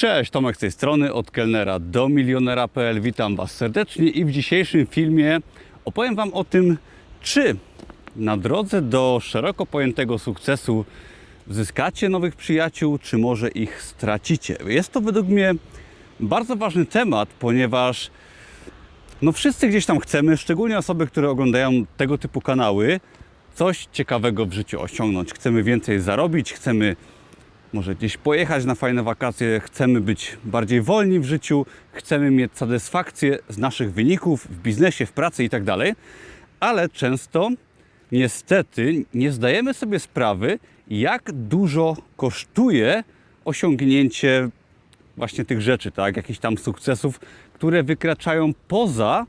Cześć, Tomek z tej strony, od kelnera do milionera.pl. Witam Was serdecznie i w dzisiejszym filmie opowiem Wam o tym, czy na drodze do szeroko pojętego sukcesu zyskacie nowych przyjaciół, czy może ich stracicie. Jest to według mnie bardzo ważny temat, ponieważ no wszyscy gdzieś tam chcemy, szczególnie osoby, które oglądają tego typu kanały, coś ciekawego w życiu osiągnąć. Chcemy więcej zarobić, chcemy może gdzieś pojechać na fajne wakacje, chcemy być bardziej wolni w życiu, chcemy mieć satysfakcję z naszych wyników w biznesie, w pracy i tak ale często niestety nie zdajemy sobie sprawy, jak dużo kosztuje osiągnięcie właśnie tych rzeczy, tak, jakichś tam sukcesów, które wykraczają poza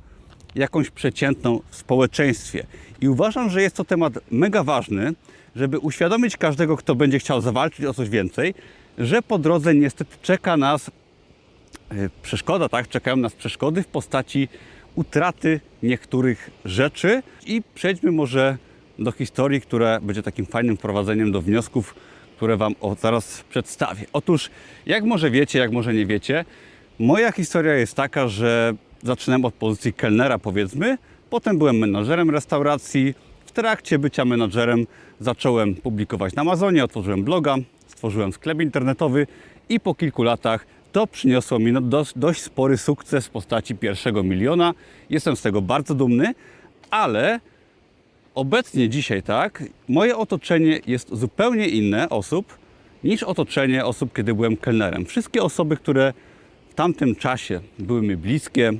jakąś przeciętną w społeczeństwie. I uważam, że jest to temat mega ważny, żeby uświadomić każdego, kto będzie chciał zawalczyć o coś więcej, że po drodze niestety czeka nas e, przeszkoda, tak? Czekają nas przeszkody w postaci utraty niektórych rzeczy i przejdźmy może do historii, która będzie takim fajnym wprowadzeniem do wniosków, które Wam zaraz przedstawię. Otóż, jak może wiecie, jak może nie wiecie, moja historia jest taka, że zaczynałem od pozycji kelnera, powiedzmy, potem byłem menadżerem restauracji. W trakcie bycia menadżerem zacząłem publikować na Amazonie, otworzyłem bloga, stworzyłem sklep internetowy i po kilku latach to przyniosło mi no dość, dość spory sukces w postaci pierwszego miliona. Jestem z tego bardzo dumny, ale obecnie dzisiaj, tak, moje otoczenie jest zupełnie inne osób niż otoczenie osób, kiedy byłem kelnerem. Wszystkie osoby, które w tamtym czasie były mi bliskie,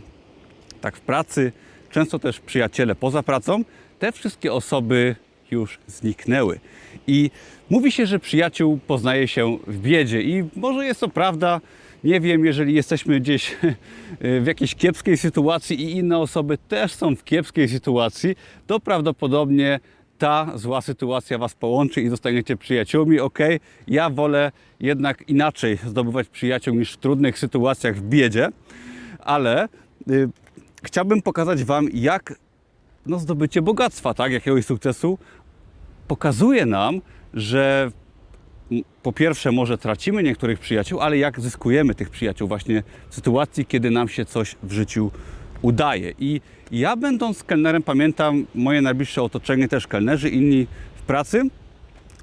tak w pracy, często też przyjaciele poza pracą, te wszystkie osoby już zniknęły. I mówi się, że przyjaciół poznaje się w biedzie i może jest to prawda, nie wiem, jeżeli jesteśmy gdzieś w jakiejś kiepskiej sytuacji i inne osoby też są w kiepskiej sytuacji, to prawdopodobnie ta zła sytuacja Was połączy i zostaniecie przyjaciółmi. Ok, ja wolę jednak inaczej zdobywać przyjaciół niż w trudnych sytuacjach w biedzie, ale y, chciałbym pokazać Wam, jak no, zdobycie bogactwa, tak, jakiegoś sukcesu pokazuje nam, że po pierwsze może tracimy niektórych przyjaciół, ale jak zyskujemy tych przyjaciół właśnie w sytuacji, kiedy nam się coś w życiu udaje. I ja będąc kelnerem pamiętam moje najbliższe otoczenie, też kelnerzy, inni w pracy.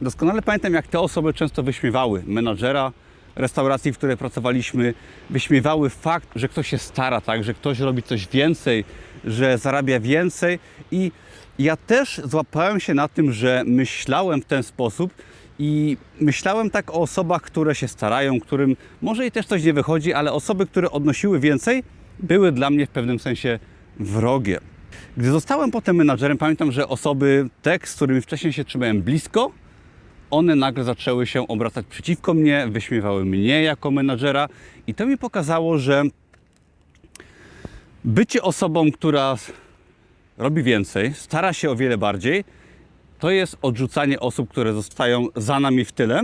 Doskonale pamiętam, jak te osoby często wyśmiewały menadżera restauracji, w której pracowaliśmy, wyśmiewały fakt, że ktoś się stara, tak, że ktoś robi coś więcej, że zarabia więcej i ja też złapałem się na tym, że myślałem w ten sposób i myślałem tak o osobach, które się starają, którym może i też coś nie wychodzi, ale osoby, które odnosiły więcej, były dla mnie w pewnym sensie wrogie. Gdy zostałem potem menadżerem, pamiętam, że osoby, te, z którymi wcześniej się trzymałem blisko, one nagle zaczęły się obracać przeciwko mnie, wyśmiewały mnie jako menadżera i to mi pokazało, że bycie osobą, która robi więcej, stara się o wiele bardziej, to jest odrzucanie osób, które zostają za nami w tyle.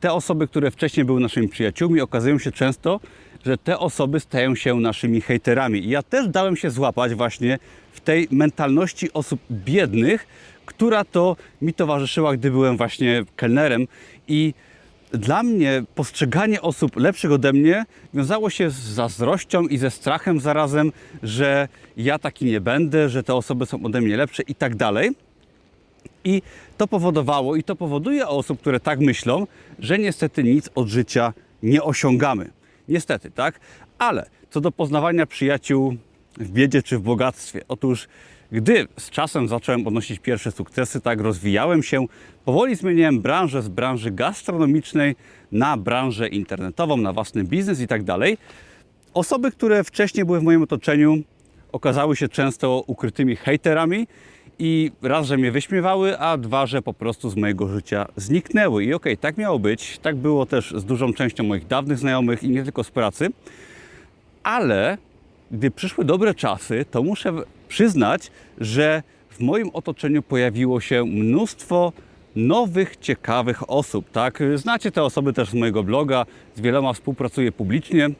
Te osoby, które wcześniej były naszymi przyjaciółmi, okazują się często, że te osoby stają się naszymi hejterami. I ja też dałem się złapać właśnie w tej mentalności osób biednych, która to mi towarzyszyła, gdy byłem właśnie kelnerem i dla mnie postrzeganie osób lepszych ode mnie wiązało się z zazdrością i ze strachem zarazem, że ja taki nie będę, że te osoby są ode mnie lepsze i tak dalej. I to powodowało i to powoduje osób, które tak myślą, że niestety nic od życia nie osiągamy. Niestety, tak? Ale co do poznawania przyjaciół w biedzie czy w bogactwie. Otóż gdy z czasem zacząłem odnosić pierwsze sukcesy, tak rozwijałem się, powoli zmieniałem branżę z branży gastronomicznej na branżę internetową, na własny biznes i tak dalej. Osoby, które wcześniej były w moim otoczeniu, okazały się często ukrytymi hejterami i raz, że mnie wyśmiewały, a dwa, że po prostu z mojego życia zniknęły. I okej, okay, tak miało być. Tak było też z dużą częścią moich dawnych znajomych i nie tylko z pracy. Ale gdy przyszły dobre czasy, to muszę przyznać, że w moim otoczeniu pojawiło się mnóstwo nowych, ciekawych osób. Tak? Znacie te osoby też z mojego bloga, z wieloma współpracuję publicznie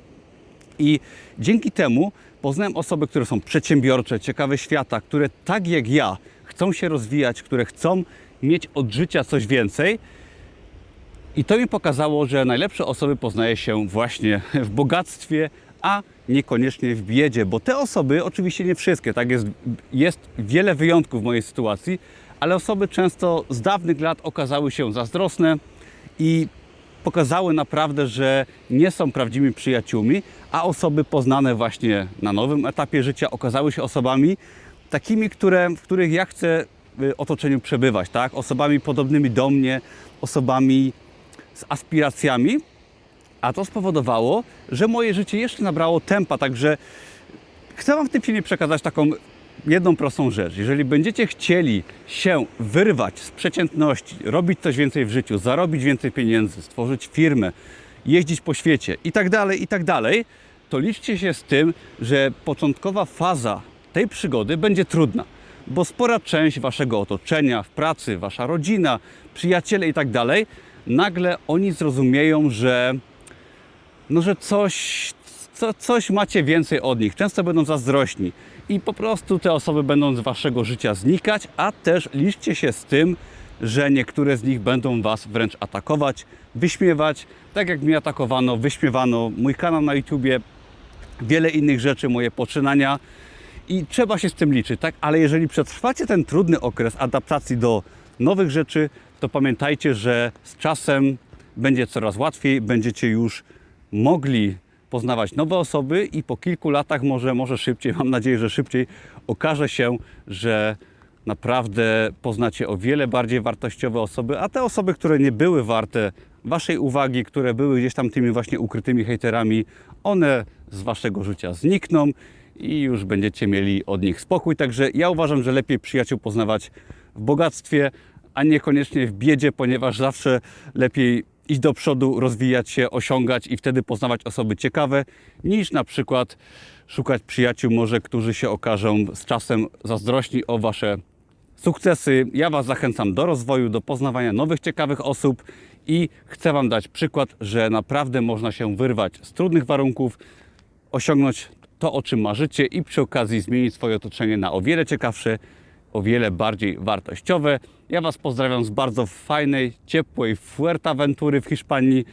i dzięki temu poznałem osoby, które są przedsiębiorcze, ciekawe świata, które tak jak ja chcą się rozwijać, które chcą mieć od życia coś więcej. I to mi pokazało, że najlepsze osoby poznaje się właśnie w bogactwie, a niekoniecznie w biedzie, bo te osoby, oczywiście nie wszystkie, tak jest, jest wiele wyjątków w mojej sytuacji, ale osoby często z dawnych lat okazały się zazdrosne i pokazały naprawdę, że nie są prawdziwymi przyjaciółmi, a osoby poznane właśnie na nowym etapie życia okazały się osobami takimi, które, w których ja chcę w otoczeniu przebywać, tak? Osobami podobnymi do mnie, osobami z aspiracjami, a to spowodowało, że moje życie jeszcze nabrało tempa, także chcę Wam w tym filmie przekazać taką jedną prostą rzecz. Jeżeli będziecie chcieli się wyrwać z przeciętności, robić coś więcej w życiu, zarobić więcej pieniędzy, stworzyć firmę, jeździć po świecie i tak dalej, i tak to liczcie się z tym, że początkowa faza tej przygody będzie trudna, bo spora część Waszego otoczenia, w pracy, Wasza rodzina, przyjaciele i tak nagle oni zrozumieją, że no, że coś, co, coś macie więcej od nich. Często będą zazdrośni i po prostu te osoby będą z waszego życia znikać, a też liczcie się z tym, że niektóre z nich będą was wręcz atakować, wyśmiewać, tak jak mnie atakowano, wyśmiewano mój kanał na YouTubie, wiele innych rzeczy, moje poczynania i trzeba się z tym liczyć, tak? Ale jeżeli przetrwacie ten trudny okres adaptacji do nowych rzeczy, to pamiętajcie, że z czasem będzie coraz łatwiej, będziecie już mogli poznawać nowe osoby i po kilku latach, może, może szybciej, mam nadzieję, że szybciej, okaże się, że naprawdę poznacie o wiele bardziej wartościowe osoby, a te osoby, które nie były warte Waszej uwagi, które były gdzieś tam tymi właśnie ukrytymi hejterami, one z Waszego życia znikną i już będziecie mieli od nich spokój. Także ja uważam, że lepiej przyjaciół poznawać w bogactwie, a niekoniecznie w biedzie, ponieważ zawsze lepiej iść do przodu, rozwijać się, osiągać i wtedy poznawać osoby ciekawe, niż na przykład szukać przyjaciół może, którzy się okażą z czasem zazdrośni o Wasze sukcesy. Ja Was zachęcam do rozwoju, do poznawania nowych, ciekawych osób i chcę Wam dać przykład, że naprawdę można się wyrwać z trudnych warunków, osiągnąć to, o czym marzycie i przy okazji zmienić swoje otoczenie na o wiele ciekawsze, o wiele bardziej wartościowe. Ja Was pozdrawiam z bardzo fajnej, ciepłej Fuerteventury w Hiszpanii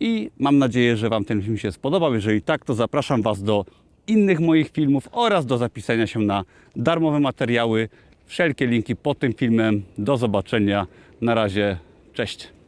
i mam nadzieję, że Wam ten film się spodobał. Jeżeli tak, to zapraszam Was do innych moich filmów oraz do zapisania się na darmowe materiały. Wszelkie linki pod tym filmem. Do zobaczenia. Na razie. Cześć.